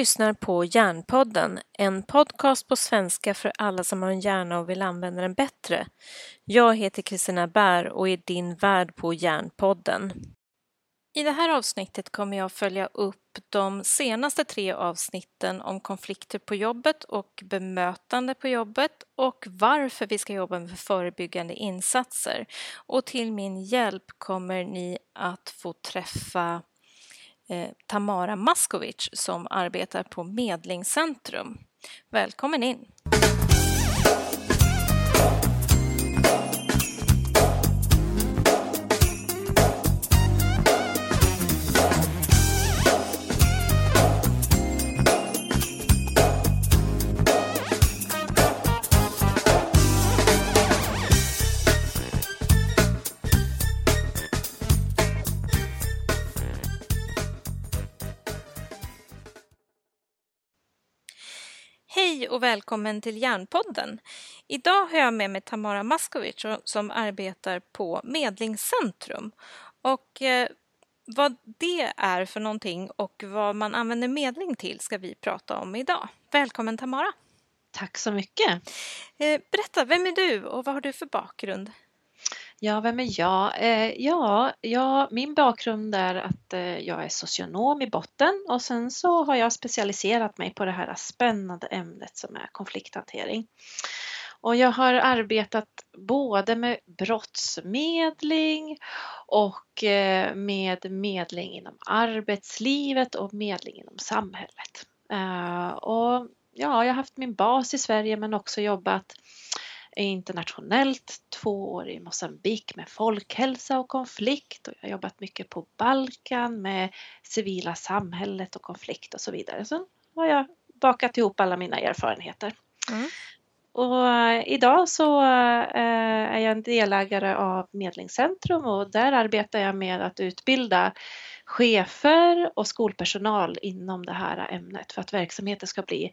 lyssnar på Hjärnpodden, en podcast på svenska för alla som har en hjärna och vill använda den bättre. Jag heter Kristina Bär och är din värd på Hjärnpodden. I det här avsnittet kommer jag följa upp de senaste tre avsnitten om konflikter på jobbet och bemötande på jobbet och varför vi ska jobba med förebyggande insatser. Och till min hjälp kommer ni att få träffa eh, Tamara Maskovic som arbetar på Medlingscentrum. Välkommen in! Och välkommen till Hjärnpodden. Idag har jag med mig Tamara Maskovic som arbetar på Medlingscentrum. Och eh, vad det är för någonting och vad man använder medling till ska vi prata om idag. Välkommen Tamara! Tack så mycket! Eh, berätta, vem är du och vad har du för bakgrund? Ja, vem är jag? Eh, ja, ja, min bakgrund är att eh, jag är socionom i botten och sen så har jag specialiserat mig på det här spännande ämnet som är konflikthantering. Och jag har arbetat både med brottsmedling och eh, med medling inom arbetslivet och medling inom samhället. Eh, och ja, jag har haft min bas i Sverige men också jobbat internationellt, två år i Mosambik med folkhälsa och konflikt och jag har jobbat mycket på Balkan med civila samhället och konflikt och så vidare. Så har jag bakat ihop alla mina erfarenheter. Mm. Och eh, idag så eh, är jag en delägare av Medlingscentrum och där arbetar jag med att utbilda chefer och skolpersonal inom det här ämnet för att verksamheten ska bli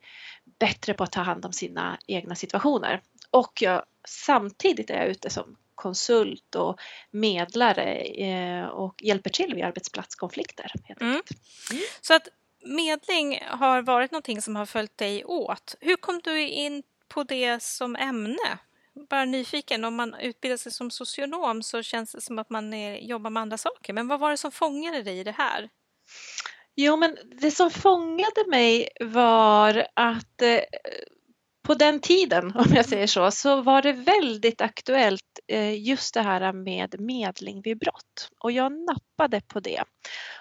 bättre på att ta hand om sina egna situationer. Och jag, samtidigt är jag ute som konsult och medlare eh, och hjälper till vid arbetsplatskonflikter. Mm. Så att medling har varit någonting som har följt dig åt. Hur kom du in på det som ämne? Bara nyfiken, om man utbildar sig som socionom så känns det som att man är, jobbar med andra saker. Men vad var det som fångade dig i det här? Jo, men det som fångade mig var att eh, på den tiden, om jag säger så, så var det väldigt aktuellt eh, just det här med medling vid brott. Och jag nappade på det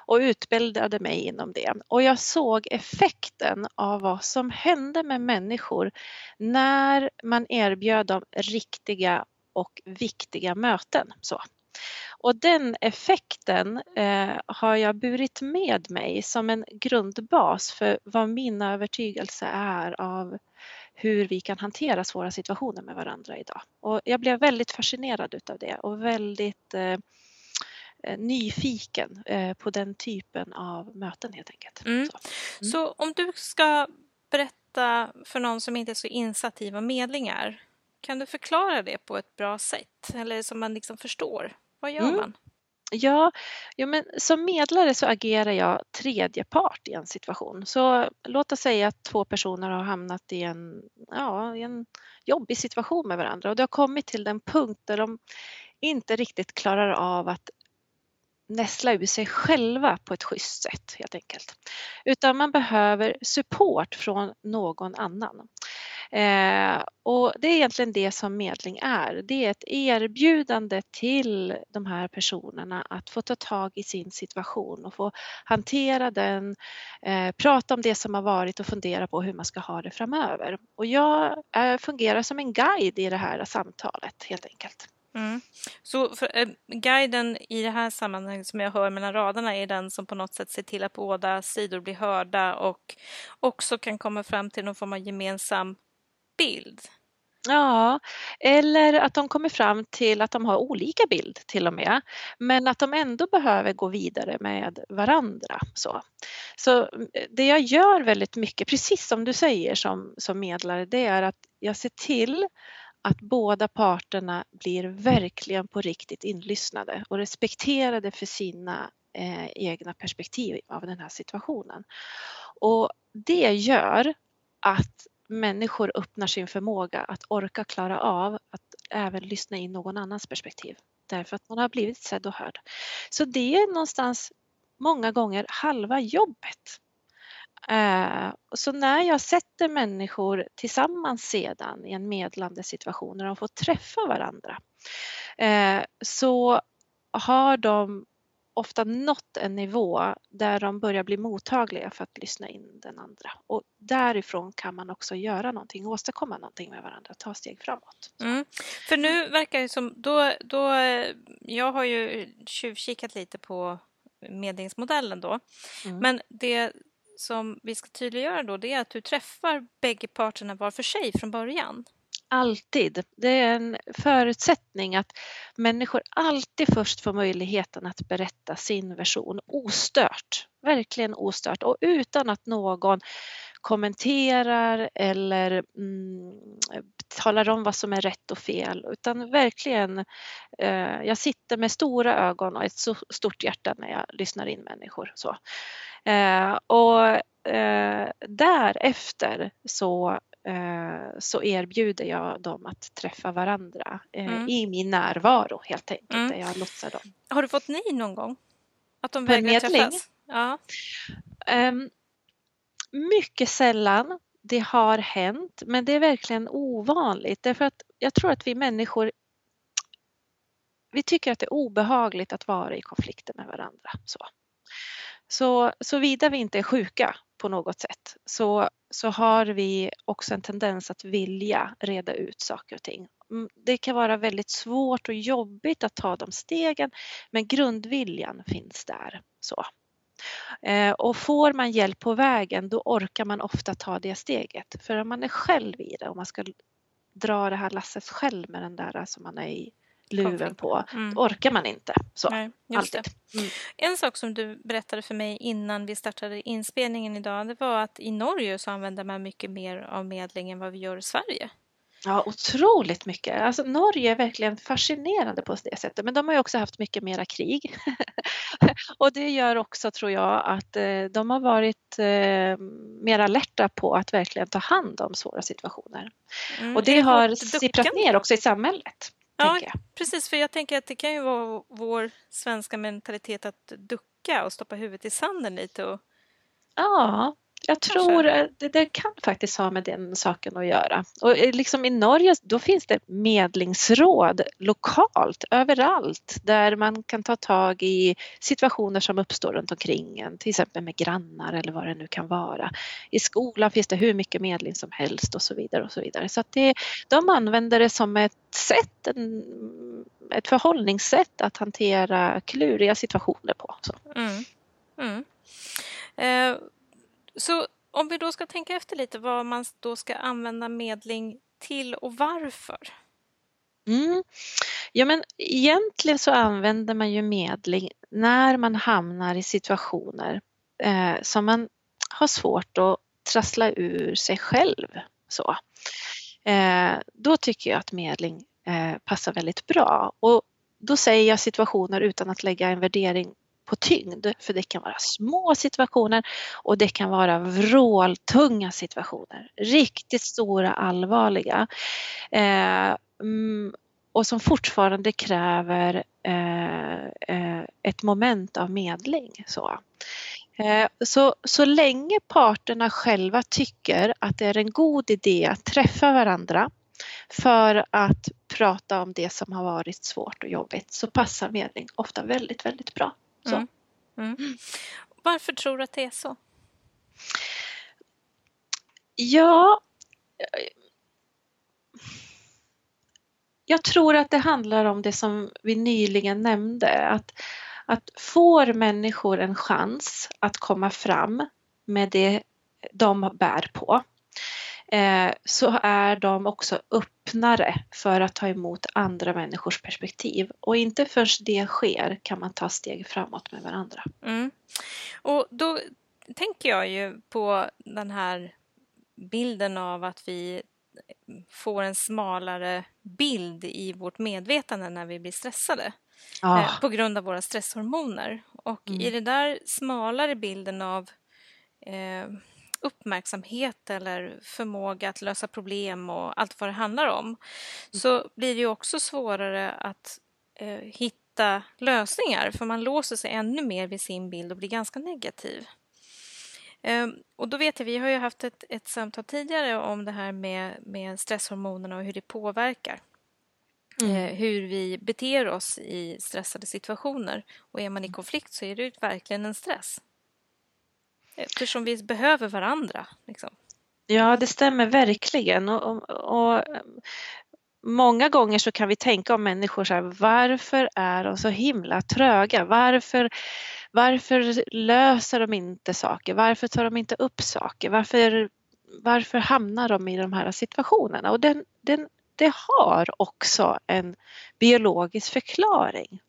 och utbildade mig inom det. Och jag såg effekten av vad som hände med människor när man erbjöd dem riktiga och viktiga möten. Så. Och den effekten eh, har jag burit med mig som en grundbas för vad min övertygelse är av hur vi kan hantera svåra situationer med varandra idag. Och jag blev väldigt fascinerad utav det och väldigt eh, eh, nyfiken eh, på den typen av möten helt enkelt. Mm. Så. Mm. så. om du ska berätta för någon som inte är så insatt i vad medling är, kan du förklara det på ett bra sätt eller som man liksom förstår? Vad gör mm. man? Ja, ja men som medlare så agerar jag tredje part i en situation. Så låt oss säga att två personer har hamnat i en, ja, i en jobbig situation med varandra och det har kommit till den punkt där de inte riktigt klarar av att näsla ur sig själva på ett schysst sätt helt enkelt. Utan man behöver support från någon annan. Eh, och det är egentligen det som medling är. Det är ett erbjudande till de här personerna att få ta tag i sin situation och få hantera den, eh, prata om det som har varit och fundera på hur man ska ha det framöver. Och jag eh, fungerar som en guide i det här samtalet helt enkelt. Mm. Så för, eh, guiden i det här sammanhanget som jag hör mellan raderna är den som på något sätt ser till att båda sidor blir hörda och också kan komma fram till någon form av gemensam bild. Ja, eller att de kommer fram till att de har olika bild till och med, men att de ändå behöver gå vidare med varandra. Så, så mm, det jag gör väldigt mycket, precis som du säger som, som medlare, det är att jag ser till att båda parterna blir verkligen på riktigt inlyssnade och respekterade för sina eh, egna perspektiv av den här situationen. Och det gör att människor öppnar sin förmåga att orka klara av att även lyssna in någon annans perspektiv. Därför att man har blivit sedd och hörd. Så det är någonstans många gånger halva jobbet. Eh, så när jag sätter människor tillsammans sedan i en medlande situation, när de får träffa varandra, eh, så har de ofta nått en nivå där de börjar bli mottagliga för att lyssna in den andra. Och därifrån kan man också göra någonting, åstadkomma någonting med varandra, ta steg framåt. Mm. För nu verkar det som, då, då, jag har ju tjuvkikat lite på medlingsmodellen då, mm. men det som vi ska tydliggöra då det är att du träffar bägge parterna var för sig från början. Alltid. Det är en förutsättning att människor alltid först får möjligheten att berätta sin version ostört. Verkligen ostört och utan att någon kommenterar eller mm, talar om vad som är rätt och fel utan verkligen eh, jag sitter med stora ögon och ett så stort hjärta när jag lyssnar in människor. Så. Eh, och eh, därefter så så erbjuder jag dem att träffa varandra eh, mm. i min närvaro helt enkelt, mm. där jag lotsar dem. Har du fått nej någon gång? Att de vägrar träffas? Ja. Um, mycket sällan. Det har hänt, men det är verkligen ovanligt därför att jag tror att vi människor vi tycker att det är obehagligt att vara i konflikter med varandra. Så, så såvida vi inte är sjuka på något sätt så, så har vi också en tendens att vilja reda ut saker och ting. Mm, det kan vara väldigt svårt och jobbigt att ta de stegen men grundviljan finns där. Så. Eh, och får man hjälp på vägen då orkar man ofta ta det steget. För om man är själv i det och man ska dra det här lasset själv med den där som man är i luven på, mm. då orkar man inte. Så, Nej, alltid. Mm. En sak som du berättade för mig innan vi startade inspelningen idag, det var att i Norge så använder man mycket mer av medling än vad vi gör i Sverige. Ja, otroligt mycket. Alltså, Norge är verkligen fascinerande på det sättet, men de har ju också haft mycket mera krig. och det gör också, tror jag, att eh, de har varit eh, mer alerta på att verkligen ta hand om svåra situationer. Mm, och det har sipprat ner också i samhället. Ja, precis. För jag tänker att det kan ju vara vår svenska mentalitet att ducka och stoppa huvudet i sanden lite. Och... Ja, jag tror det, det kan faktiskt ha med den saken att göra. Och eh, liksom i Norge då finns det medlingsråd lokalt överallt där man kan ta tag i situationer som uppstår runt omkring en, till exempel med grannar eller vad det nu kan vara. I skolan finns det hur mycket medling som helst och så vidare och så vidare. Så att det, de använder det som ett sätt, en, ett förhållningssätt att hantera kluriga situationer på. Mm. Mm. Eh, så om vi då ska tänka efter lite vad man då ska använda medling till och varför? Mm. Ja men egentligen så använder man ju medling när man hamnar i situationer eh, som man har svårt att trassla ur sig själv. Så. Eh, då tycker jag att medling eh, passar väldigt bra och då säger jag situationer utan att lägga en värdering på tyngd. För det kan vara små situationer och det kan vara vråltunga situationer. Riktigt stora, allvarliga. Eh, mm, och som fortfarande kräver eh, eh, ett moment av medling. Så. Eh, så, så länge parterna själva tycker att det är en god idé att träffa varandra för att prata om det som har varit svårt och jobbigt så passar medling ofta väldigt, väldigt bra. Mm. Mm. Varför tror du att det är så? Ja, jag tror att det handlar om det som vi nyligen nämnde. Att, att får människor en chans att komma fram med det de bär på så är de också öppnare för att ta emot andra människors perspektiv. Och inte förrän det sker kan man ta steg framåt med varandra. Mm. Och då tänker jag ju på den här bilden av att vi får en smalare bild i vårt medvetande när vi blir stressade. Oh. på grund av våra stresshormoner. Och mm. i den där smalare bilden av eh, uppmärksamhet eller förmåga att lösa problem och allt vad det handlar om så blir det ju också svårare att eh, hitta lösningar för man låser sig ännu mer vid sin bild och blir ganska negativ. Eh, och då vet jag, vi har ju haft ett, ett samtal tidigare om det här med, med stresshormonerna och hur det påverkar. Mm. Eh, hur vi beter oss i stressade situationer. Och är man i konflikt så är det verkligen en stress. Eftersom vi behöver varandra. Liksom. Ja, det stämmer verkligen. Och, och, och, många gånger så kan vi tänka om människor så här, varför är de så himla tröga? Varför, varför löser de inte saker? Varför tar de inte upp saker? Varför, varför hamnar de i de här situationerna? Och den, den, det har också en biologisk förklaring.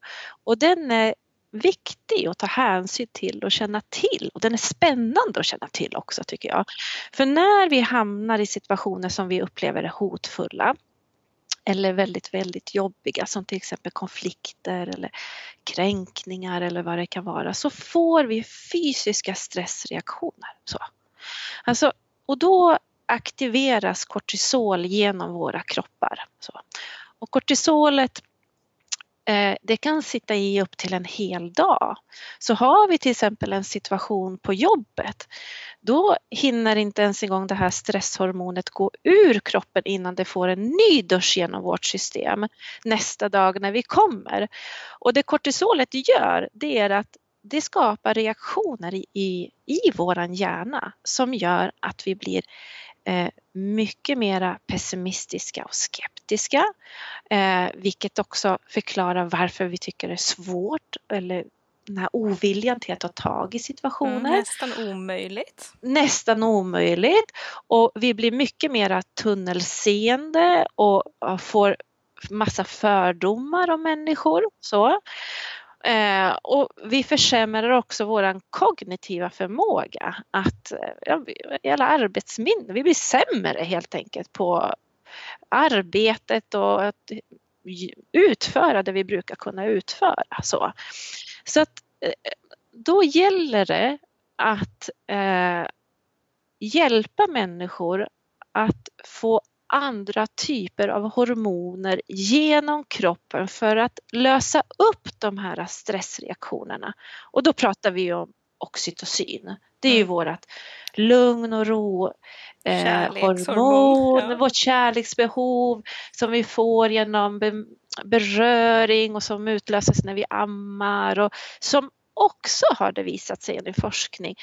Och den är viktig att ta hänsyn till och känna till. Och den är spännande att känna till också tycker jag. För när vi hamnar i situationer som vi upplever är hotfulla eller väldigt, väldigt jobbiga som till exempel konflikter eller kränkningar eller vad det kan vara så får vi fysiska stressreaktioner. Så. Alltså, och då aktiveras kortisol genom våra kroppar. Så. Och kortisolet Eh, det kan sitta i upp till en hel dag. Så har vi till exempel en situation på jobbet då hinner inte ens en gång det här stresshormonet gå ur kroppen innan det får en ny dusch genom vårt system nästa dag när vi kommer. Och det kortisolet gör det är att det skapar reaktioner i, i, i våran hjärna som gör att vi blir eh, mycket mera pessimistiska och skeptiska. Eh, vilket också förklarar varför vi tycker det är svårt eller den här oviljan till att ta tag i situationer. Mm, nästan omöjligt. Nästan omöjligt. Och vi blir mycket mera tunnelseende och får massa fördomar om människor. Så. Eh, och vi försämrar också vår kognitiva förmåga att, ja, hela arbetsminne, vi blir sämre helt enkelt på arbetet och att utföra det vi brukar kunna utföra. Så, så att eh, då gäller det att eh, hjälpa människor att få andra typer av hormoner genom kroppen för att lösa upp de här stressreaktionerna. Och då pratar vi om oxytocin. Det är ju vårt lugn och ro eh, hormon, ja. vårt kärleksbehov som vi får genom be beröring och som utlöses när vi ammar och som också har det visat sig i forskning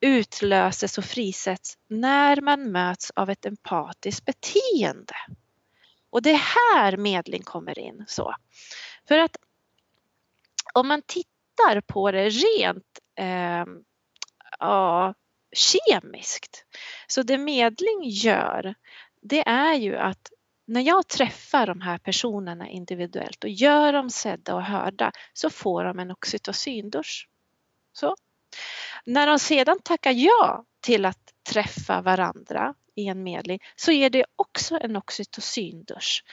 utlöses och frisätts när man möts av ett empatiskt beteende. Och det är här medling kommer in. Så. För att om man tittar på det rent eh, ja, kemiskt, så det medling gör det är ju att när jag träffar de här personerna individuellt och gör dem sedda och hörda så får de en oxytocindusch. Så. När de sedan tackar ja till att träffa varandra i en medling så är det också en oxytocindusch.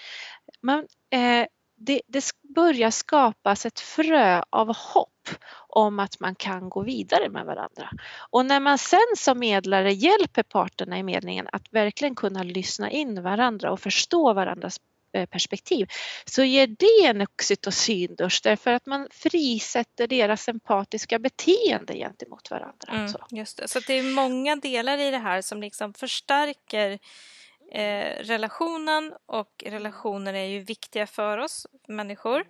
Men eh, det, det börjar skapas ett frö av hopp om att man kan gå vidare med varandra. Och när man sen som medlare hjälper parterna i medlingen att verkligen kunna lyssna in varandra och förstå varandras Eh, perspektiv så ger det en oxytocindusch därför att man frisätter deras empatiska beteende gentemot varandra. Mm, just det. Så det är många delar i det här som liksom förstärker eh, relationen och relationer är ju viktiga för oss människor.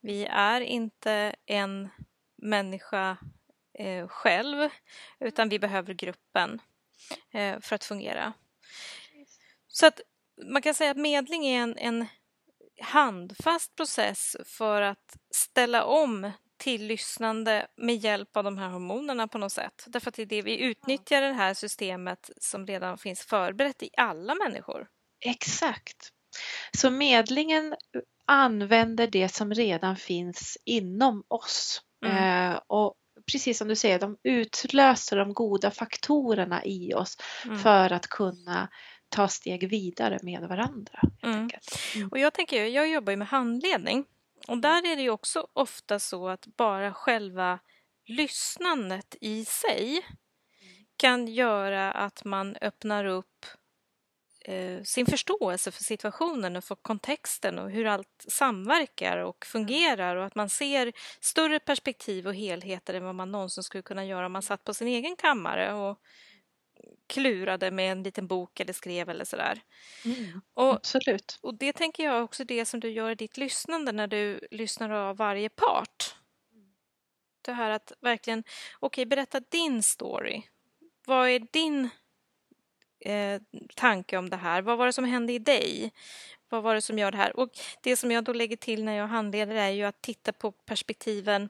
Vi är inte en människa eh, själv utan vi behöver gruppen eh, för att fungera. Så att man kan säga att medling är en, en handfast process för att ställa om till lyssnande med hjälp av de här hormonerna på något sätt. Därför att det är det vi utnyttjar det här systemet som redan finns förberett i alla människor. Exakt. Så medlingen använder det som redan finns inom oss. Mm. Eh, och precis som du säger, de utlöser de goda faktorerna i oss mm. för att kunna ta steg vidare med varandra. Mm. Mm. Och jag tänker, jag jobbar ju med handledning och där är det ju också ofta så att bara själva lyssnandet i sig kan göra att man öppnar upp eh, sin förståelse för situationen och för kontexten och hur allt samverkar och fungerar och att man ser större perspektiv och helheter än vad man någonsin skulle kunna göra om man satt på sin egen kammare och klurade med en liten bok eller skrev eller sådär. Mm, Och, absolut. och det tänker jag också det som du gör i ditt lyssnande när du lyssnar av varje part. Det här att verkligen, okej, okay, berätta din story. Vad är din eh, tanke om det här? Vad var det som hände i dig? Vad var det som gör det här? Och det som jag då lägger till när jag handleder är ju att titta på perspektiven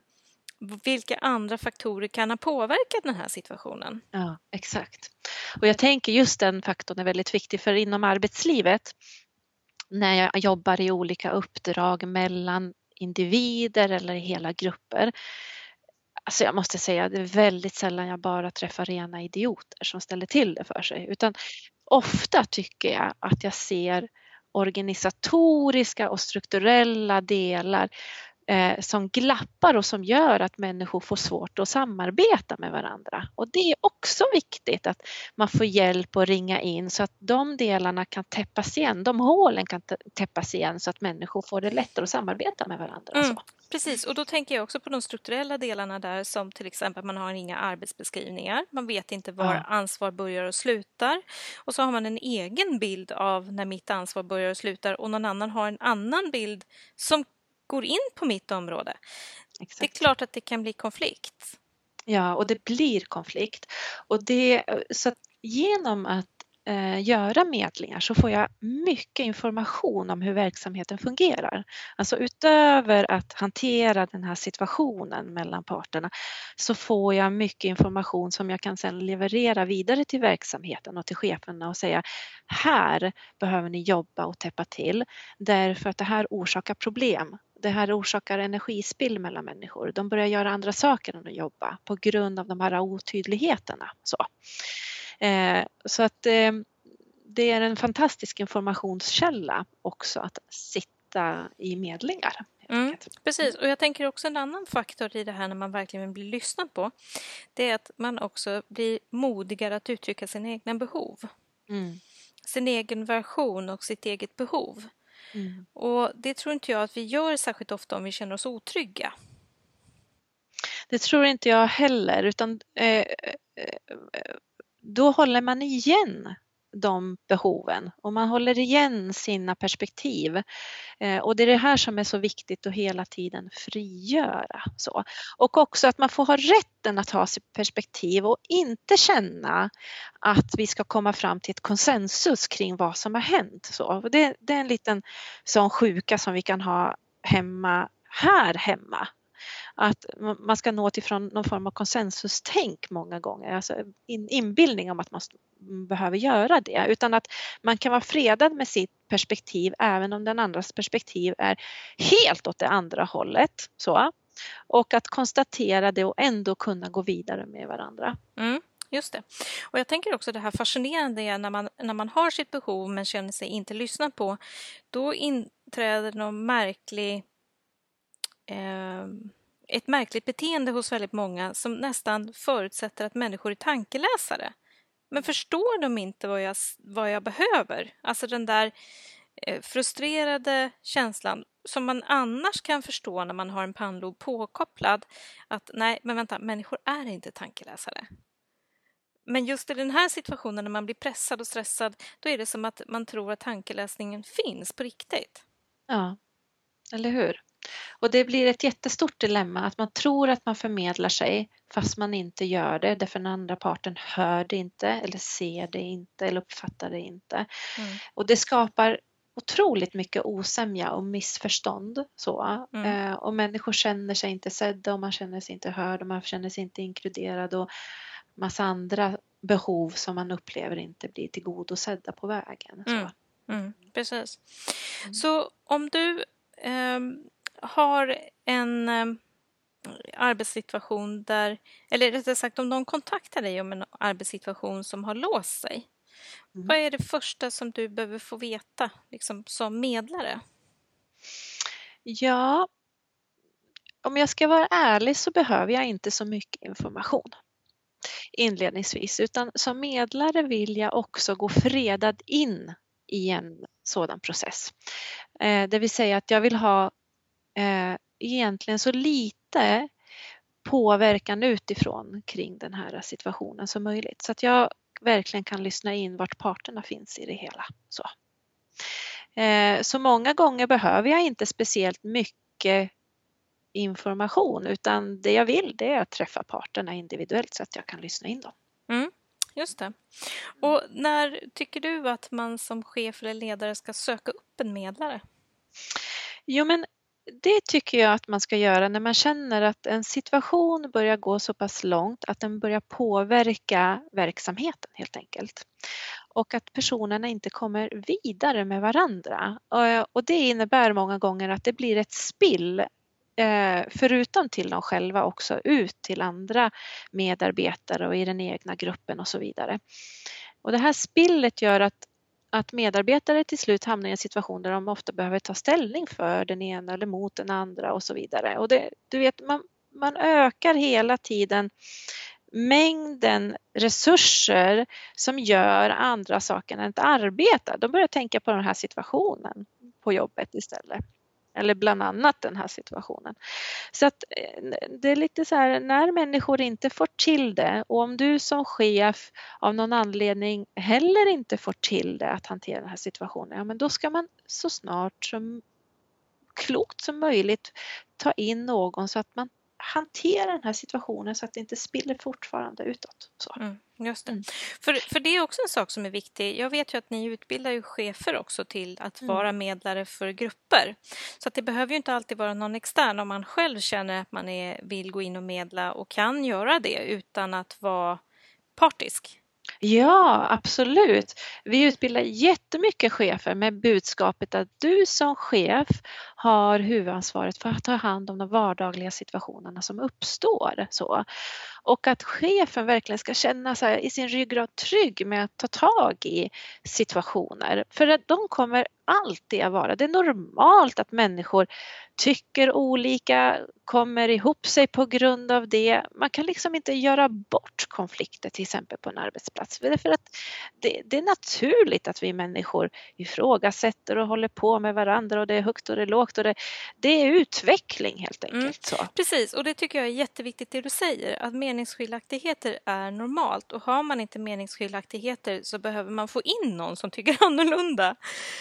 vilka andra faktorer kan ha påverkat den här situationen? Ja, exakt. Och jag tänker just den faktorn är väldigt viktig för inom arbetslivet när jag jobbar i olika uppdrag mellan individer eller hela grupper. Alltså jag måste säga, det är väldigt sällan jag bara träffar rena idioter som ställer till det för sig, utan ofta tycker jag att jag ser organisatoriska och strukturella delar som glappar och som gör att människor får svårt att samarbeta med varandra. Och det är också viktigt att man får hjälp att ringa in så att de delarna kan täppas igen, de hålen kan täppas igen så att människor får det lättare att samarbeta med varandra. Mm, precis, och då tänker jag också på de strukturella delarna där som till exempel man har inga arbetsbeskrivningar, man vet inte var ja. ansvar börjar och slutar och så har man en egen bild av när mitt ansvar börjar och slutar och någon annan har en annan bild som går in på mitt område. Exakt. Det är klart att det kan bli konflikt. Ja, och det blir konflikt. Och det, så genom att eh, göra medlingar så får jag mycket information om hur verksamheten fungerar. Alltså utöver att hantera den här situationen mellan parterna så får jag mycket information som jag kan sedan leverera vidare till verksamheten och till cheferna och säga här behöver ni jobba och täppa till därför att det här orsakar problem det här orsakar energispill mellan människor. De börjar göra andra saker än att jobba på grund av de här otydligheterna. Så, eh, så att eh, det är en fantastisk informationskälla också att sitta i medlingar. Mm, precis, och jag tänker också en annan faktor i det här när man verkligen blir lyssnad på. Det är att man också blir modigare att uttrycka sina egna behov. Mm. Sin egen version och sitt eget behov. Mm. Och det tror inte jag att vi gör särskilt ofta om vi känner oss otrygga. Det tror inte jag heller utan eh, eh, då håller man igen de behoven och man håller igen sina perspektiv. Eh, och det är det här som är så viktigt att hela tiden frigöra. Så. Och också att man får ha rätten att ha sitt perspektiv och inte känna att vi ska komma fram till ett konsensus kring vad som har hänt. Så. Det, det är en liten sån sjuka som vi kan ha hemma här hemma att man ska nå till från någon form av konsensustänk många gånger, alltså inbildning om att man behöver göra det, utan att man kan vara fredad med sitt perspektiv även om den andras perspektiv är helt åt det andra hållet. Så. Och att konstatera det och ändå kunna gå vidare med varandra. Mm. Just det. Och jag tänker också det här fascinerande är när man, när man har sitt behov men känner sig inte lyssnad på, då inträder någon märklig eh, ett märkligt beteende hos väldigt många som nästan förutsätter att människor är tankeläsare. Men förstår de inte vad jag, vad jag behöver? Alltså den där eh, frustrerade känslan som man annars kan förstå när man har en pannlob påkopplad. Att nej, men vänta, människor är inte tankeläsare. Men just i den här situationen när man blir pressad och stressad, då är det som att man tror att tankeläsningen finns på riktigt. Ja, eller hur? Och det blir ett jättestort dilemma att man tror att man förmedlar sig fast man inte gör det därför den andra parten hör det inte eller ser det inte eller uppfattar det inte. Mm. Och det skapar otroligt mycket osämja och missförstånd. Så. Mm. Eh, och människor känner sig inte sedda och man känner sig inte hörd och man känner sig inte inkluderad och massa andra behov som man upplever inte blir tillgodosedda på vägen. Så. Mm. mm precis. Mm. Så om du um har en eh, arbetssituation där, eller rättare sagt om de kontaktar dig om en arbetssituation som har låst sig, mm. vad är det första som du behöver få veta liksom, som medlare? Ja, om jag ska vara ärlig så behöver jag inte så mycket information. inledningsvis utan som medlare vill jag också gå fredad in i en sådan process. Eh, det vill säga att jag vill ha eh, egentligen så lite påverkan utifrån kring den här situationen som möjligt så att jag verkligen kan lyssna in vart parterna finns i det hela. Så, eh, så många gånger behöver jag inte speciellt mycket information utan det jag vill det är att träffa parterna individuellt så att jag kan lyssna in dem. Mm, just det. Och när tycker du att man som chef eller ledare ska söka upp en medlare? Jo men det tycker jag att man ska göra när man känner att en situation börjar gå så pass långt att den börjar påverka verksamheten helt enkelt. Och att personerna inte kommer vidare med varandra. Och det innebär många gånger att det blir ett spill eh, förutom till dem själva också ut till andra medarbetare och i den egna gruppen och så vidare. Och det här spillet gör att att medarbetare till slut hamnar i en situation där de ofta behöver ta ställning för den ena eller mot den andra och så vidare. Och det, du vet, man, man ökar hela tiden mängden resurser som gör andra saker än att arbeta. De börjar tänka på den här situationen på jobbet istället. Eller bland annat den här situationen. Så att eh, det är lite så här när människor inte får till det och om du som chef av någon anledning heller inte får till det att hantera den här situationen, ja men då ska man så snart som klokt som möjligt ta in någon så att man hantera den här situationen så att det inte spiller fortfarande utåt. Så. Mm, just det. Mm. För, för det är också en sak som är viktig. Jag vet ju att ni utbildar ju chefer också till att mm. vara medlare för grupper. Så att det behöver ju inte alltid vara någon extern om man själv känner att man är, vill gå in och medla och kan göra det utan att vara partisk. Ja, absolut. Vi utbildar jättemycket chefer med budskapet att du som chef har huvudansvaret för att ta hand om de vardagliga situationerna som uppstår. Så. Och att chefen verkligen ska känna sig i sin ryggrad trygg med att ta tag i situationer. För att de kommer alltid att vara. Det är normalt att människor tycker olika, kommer ihop sig på grund av det. Man kan liksom inte göra bort konflikter till exempel på en arbetsplats. För att det, det är naturligt att vi människor ifrågasätter och håller på med varandra och det är högt och det är lågt och det, det är utveckling helt mm. enkelt. Mm, precis, och det tycker jag är jätteviktigt det du säger, att meningsskiljaktigheter är normalt och har man inte meningsskiljaktigheter så behöver man få in någon som tycker annorlunda.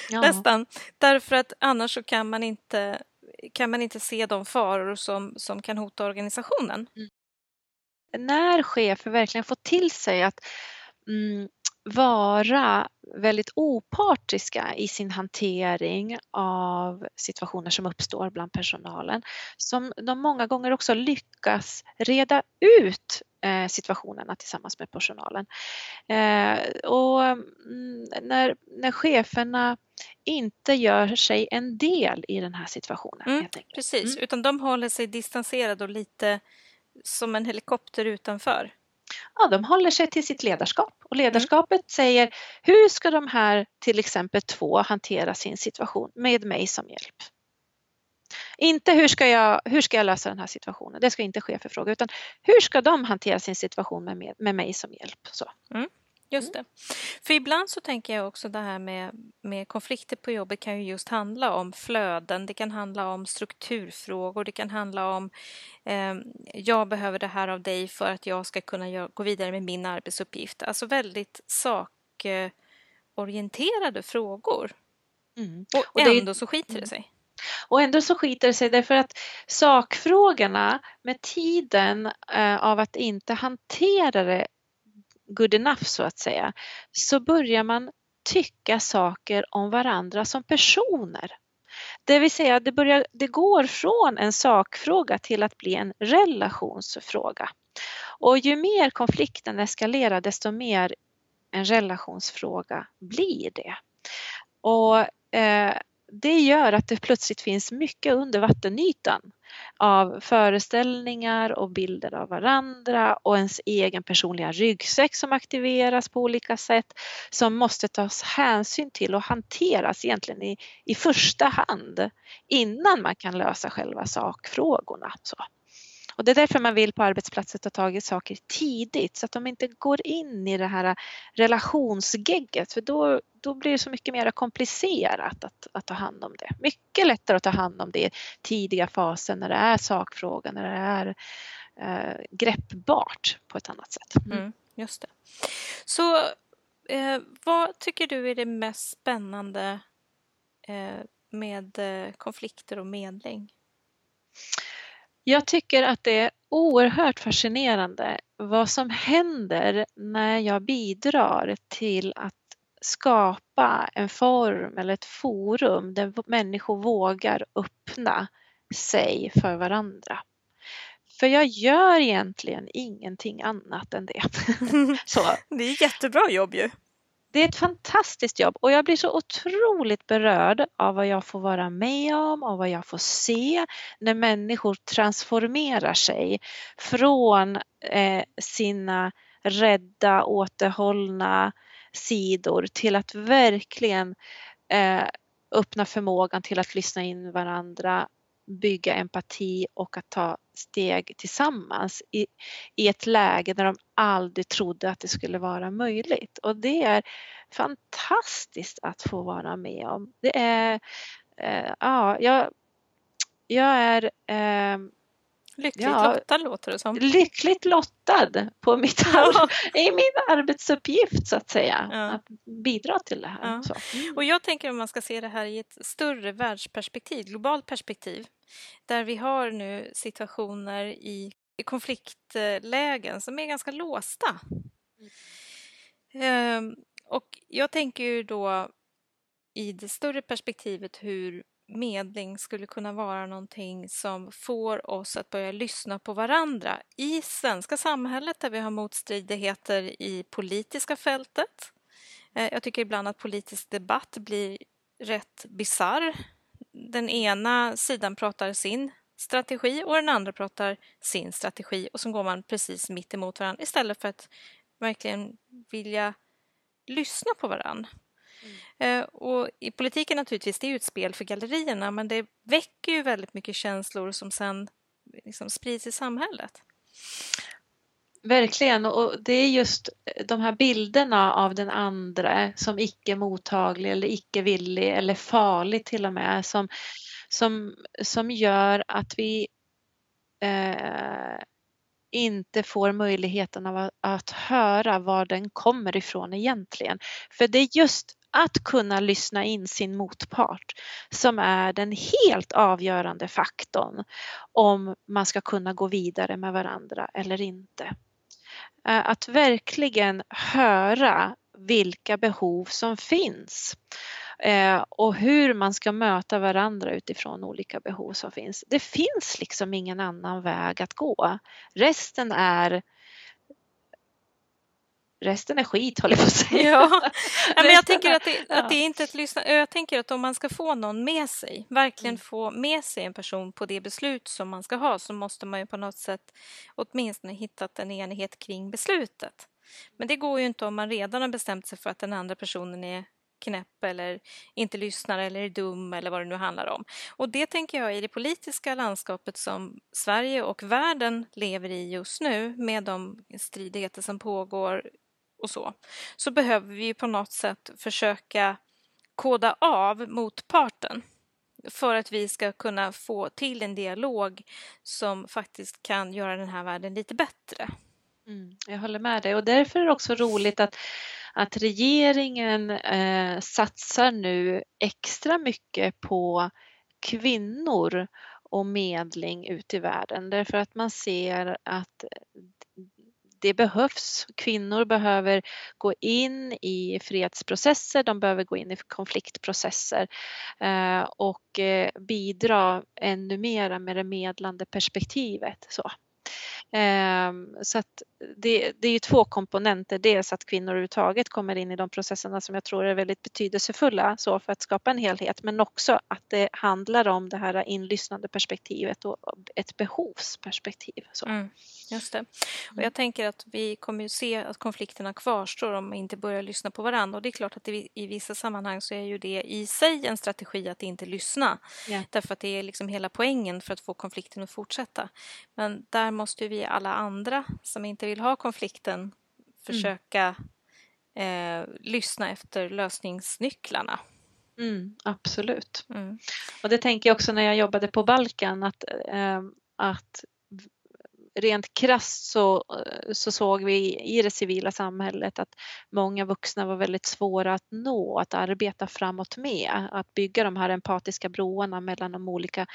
Ja. Nästan, därför att annars så kan man inte kan man inte se de faror som, som kan hota organisationen. Mm. När chefer verkligen får till sig att mm, vara väldigt opartiska i sin hantering av situationer som uppstår bland personalen. Som de många gånger också lyckas reda ut situationerna tillsammans med personalen. Eh, och mm, när, när cheferna inte gör sig en del i den här situationen. Mm, precis, mm. utan de håller sig distanserade och lite som en helikopter utanför ja, de håller sig till sitt ledarskap och ledarskapet mm. säger hur ska de här till exempel två hantera sin situation med mig som hjälp. Inte hur ska, jag, hur ska jag lösa den här situationen, det ska inte chefen fråga, utan hur ska de hantera sin situation med, med mig som hjälp. Så. Mm. Just det. För ibland så tänker jag också det här med, med konflikter på jobbet kan ju just handla om flöden, det kan handla om strukturfrågor, det kan handla om eh, jag behöver det här av dig för att jag ska kunna gå vidare med min arbetsuppgift. Alltså väldigt sakorienterade frågor. Mm. Och, och ändå så skiter det sig. Och ändå så skiter det sig därför att sakfrågorna med tiden eh, av att inte hantera det good enough så att säga, så börjar man tycka saker om varandra som personer. Det vill säga, det, börjar, det går från en sakfråga till att bli en relationsfråga. Och ju mer konflikten eskalerar, desto mer en relationsfråga blir det. Och eh, det gör att det plötsligt finns mycket under vattenytan av föreställningar och bilder av varandra och ens egen personliga ryggsäck som aktiveras på olika sätt som måste tas hänsyn till och hanteras egentligen i, i första hand innan man kan lösa själva sakfrågorna. Så. Och det är därför man vill på arbetsplatser ta tag i saker tidigt så att de inte går in i det här relationsgegget för då, då blir det så mycket mer komplicerat att, att ta hand om det. Mycket lättare att ta hand om det i tidiga faser när det är sakfrågan, när det är eh, greppbart på ett annat sätt. Mm. Mm, just det. Så eh, vad tycker du är det mest spännande eh, med eh, konflikter och medling? Jag tycker att det är oerhört fascinerande vad som händer när jag bidrar till att skapa en form eller ett forum där människor vågar öppna sig för varandra. För jag gör egentligen ingenting annat än det. så. Det är jättebra jobb ju. Det är ett fantastiskt jobb och jag blir så otroligt berörd av vad jag får vara med om, och vad jag får se när människor transformerar sig från eh, sina rädda, återhållna sidor till att verkligen eh, öppna förmågan till att lyssna in varandra, bygga empati och att ta steg tillsammans i, i ett läge där de aldrig trodde att det skulle vara möjligt. Och det är fantastiskt att få vara med om. Det är, eh, ja, jag, jag är eh, Lyckligt ja, lottad låter det som. Lyckligt lottad på mitt ja. i min arbetsuppgift så att säga. Ja. Att bidra till det här. Ja. Och jag tänker om man ska se det här i ett större världsperspektiv, globalt perspektiv. Där vi har nu situationer i, i konfliktlägen som är ganska låsta. Mm. Ehm, och jag tänker ju då i det större perspektivet hur medling skulle kunna vara någonting som får oss att börja lyssna på varandra i svenska samhället där vi har motstridigheter i politiska fältet. Eh, jag tycker ibland att politisk debatt blir rätt bizarr. Den ena sidan pratar sin strategi och den andra pratar sin strategi och så går man precis mitt emot varandra istället för att verkligen vilja lyssna på varandra. Mm. Eh, och i politiken naturligtvis, det är ju ett spel för gallerierna men det väcker ju väldigt mycket känslor som sen liksom sprids i samhället. Verkligen, och det är just de här bilderna av den andra som icke mottaglig eller icke villig eller farlig till och med som, som, som gör att vi eh, inte får möjligheten av att, att höra var den kommer ifrån egentligen. För det är just att kunna lyssna in sin motpart som är den helt avgörande faktorn om man ska kunna gå vidare med varandra eller inte. Eh, att verkligen höra vilka behov som finns eh, och hur man ska möta varandra utifrån olika behov som finns. Det finns liksom ingen annan väg att gå. Resten är resten är skit håller jag på att säga. Ja. men jag tänker att det, att det är inte ett lyssna. Jag tänker att om man ska få någon med sig, verkligen mm. få med sig en person på det beslut som man ska ha så måste man ju på något sätt åtminstone hittat en enighet kring beslutet. Men det går ju inte om man redan har bestämt sig för att den andra personen är knäpp eller inte lyssnar eller är dum eller vad det nu handlar om. Och det tänker jag i det politiska landskapet som Sverige och världen lever i just nu med de stridigheter som pågår och så, så behöver vi på något sätt försöka koda av motparten för att vi ska kunna få till en dialog som faktiskt kan göra den här världen lite bättre. Mm, jag håller med dig och därför är det också roligt att, att regeringen eh, satsar nu extra mycket på kvinnor och medling ute i världen därför att man ser att det behövs. Kvinnor behöver gå in i fredsprocesser, de behöver gå in i konfliktprocesser eh, och eh, bidra ännu mera med det medlande perspektivet. Så. Ehm, så att det, det är ju två komponenter. Dels att kvinnor överhuvudtaget kommer in i de processerna som jag tror är väldigt betydelsefulla så för att skapa en helhet men också att det handlar om det här inlyssnande perspektivet och ett behovsperspektiv. Så. Mm, just det. Och jag mm. tänker att vi kommer ju se att konflikterna kvarstår om vi inte börjar lyssna på varandra och det är klart att det, i vissa sammanhang så är ju det i sig en strategi att inte lyssna yeah. därför att det är liksom hela poängen för att få konflikten att fortsätta. Men där måste vi alla andra som inte vill ha konflikten mm. försöka mm. eh, lyssna efter lösningsnycklarna. Mm, absolut. Mm. Och det tänker jag också när jag jobbade på Balkan att, eh, att rent krasst så, så såg vi i det civila samhället att många vuxna var väldigt svåra att nå, att arbeta framåt med, att bygga de här empatiska broarna mellan de olika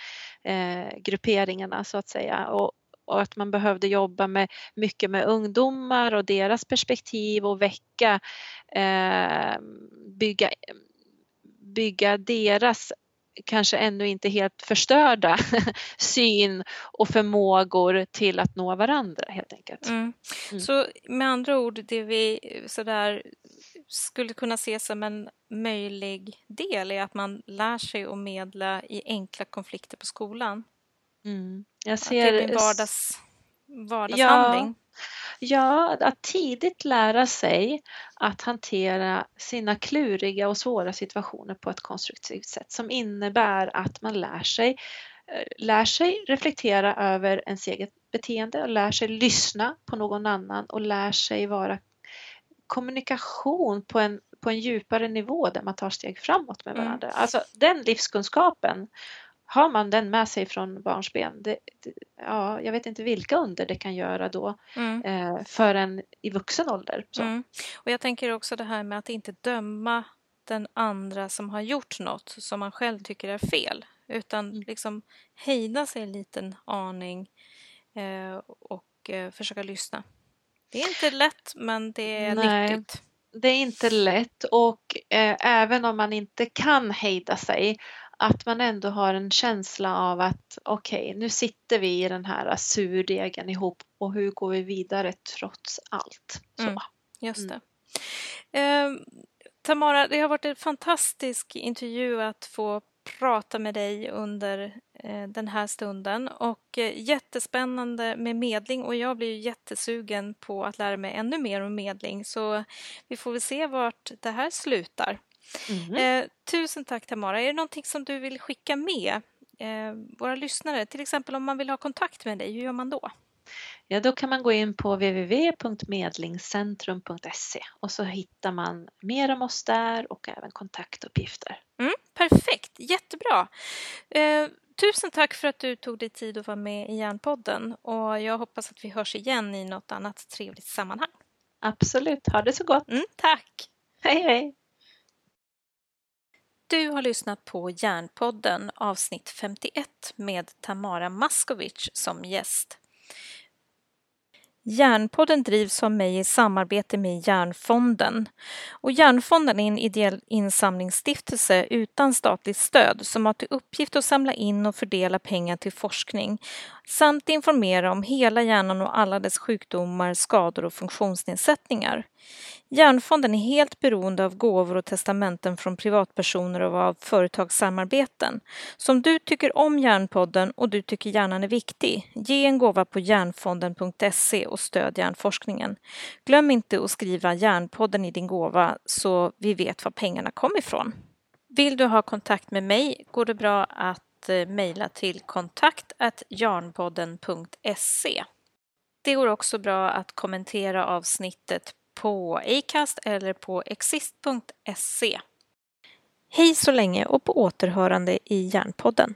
eh, grupperingarna så att säga. Och, och att man behövde jobba med, mycket med ungdomar och deras perspektiv och väcka, eh, bygga, bygga deras kanske ännu inte helt förstörda syn och förmågor till att nå varandra helt enkelt. Mm. Mm. Så med andra ord, det vi sådär skulle kunna se som en möjlig del är att man lär sig att medla i enkla konflikter på skolan. Mm. Jag ser... Att det blir vardags, vardagshandling. Ja, ja, att tidigt lära sig att hantera sina kluriga och svåra situationer på ett konstruktivt sätt som innebär att man lär sig, eh, lär sig reflektera över ens eget beteende och lär sig lyssna på någon annan och lär sig vara kommunikation på en, på en djupare nivå där man tar steg framåt med mm. varandra. Mm. Alltså den livskunskapen har man den med sig från barnsben, det, det, ja, jag vet inte vilka under det kan göra då mm. eh, förrän i vuxen ålder. Mm. Och jag tänker också det här med att inte döma den andra som har gjort något som man själv tycker är fel utan mm. liksom hejda sig en liten aning eh, och eh, försöka lyssna. Det är inte lätt men det är Nej. nyttigt. Det är inte lätt och eh, även om man inte kan hejda sig att man ändå har en känsla av att okej, okay, nu sitter vi i den här surdegen ihop och hur går vi vidare trots allt? Så. Mm, just det. Mm. Eh, Tamara, det har varit en fantastisk intervju att få prata med dig under eh, den här stunden och eh, jättespännande med medling och jag blir jättesugen på att lära mig ännu mer om medling så vi får väl se vart det här slutar. Mm. Eh, tusen tack Tamara. Är det någonting som du vill skicka med eh, våra lyssnare? Till exempel om man vill ha kontakt med dig, hur gör man då? Ja, då kan man gå in på www.medlingscentrum.se och så hittar man mer om oss där och även kontaktuppgifter. Mm, perfekt, jättebra. Eh, tusen tack för att du tog dig tid att vara med i Järnpodden och jag hoppas att vi hörs igen i något annat trevligt sammanhang. Absolut, ha det så gott. Mm, tack. Hej, hej. Du har lyssnat på Järnpodden avsnitt 51 med Tamara Maskovic som gäst. Järnpodden drivs av mig i samarbete med Järnfonden. Och Järnfonden är en ideell insamlingsstiftelse utan statligt stöd som har till uppgift att samla in och fördela pengar till forskning samt informera om hela hjärnan och alla dess sjukdomar, skador och funktionsnedsättningar. Hjärnfonden är helt beroende av gåvor och testamenten från privatpersoner och av företagssamarbeten. Så om du tycker om Hjärnpodden och du tycker hjärnan är viktig, ge en gåva på hjärnfonden.se och stöd hjärnforskningen. Glöm inte att skriva ”Hjärnpodden” i din gåva så vi vet var pengarna kommer ifrån. Vill du ha kontakt med mig går det bra att att eh, mejla till kontakt jarnpodden.se. Det går också bra att kommentera avsnittet på Acast eller på exist.se. Hej så länge och på återhörande i Järnpodden.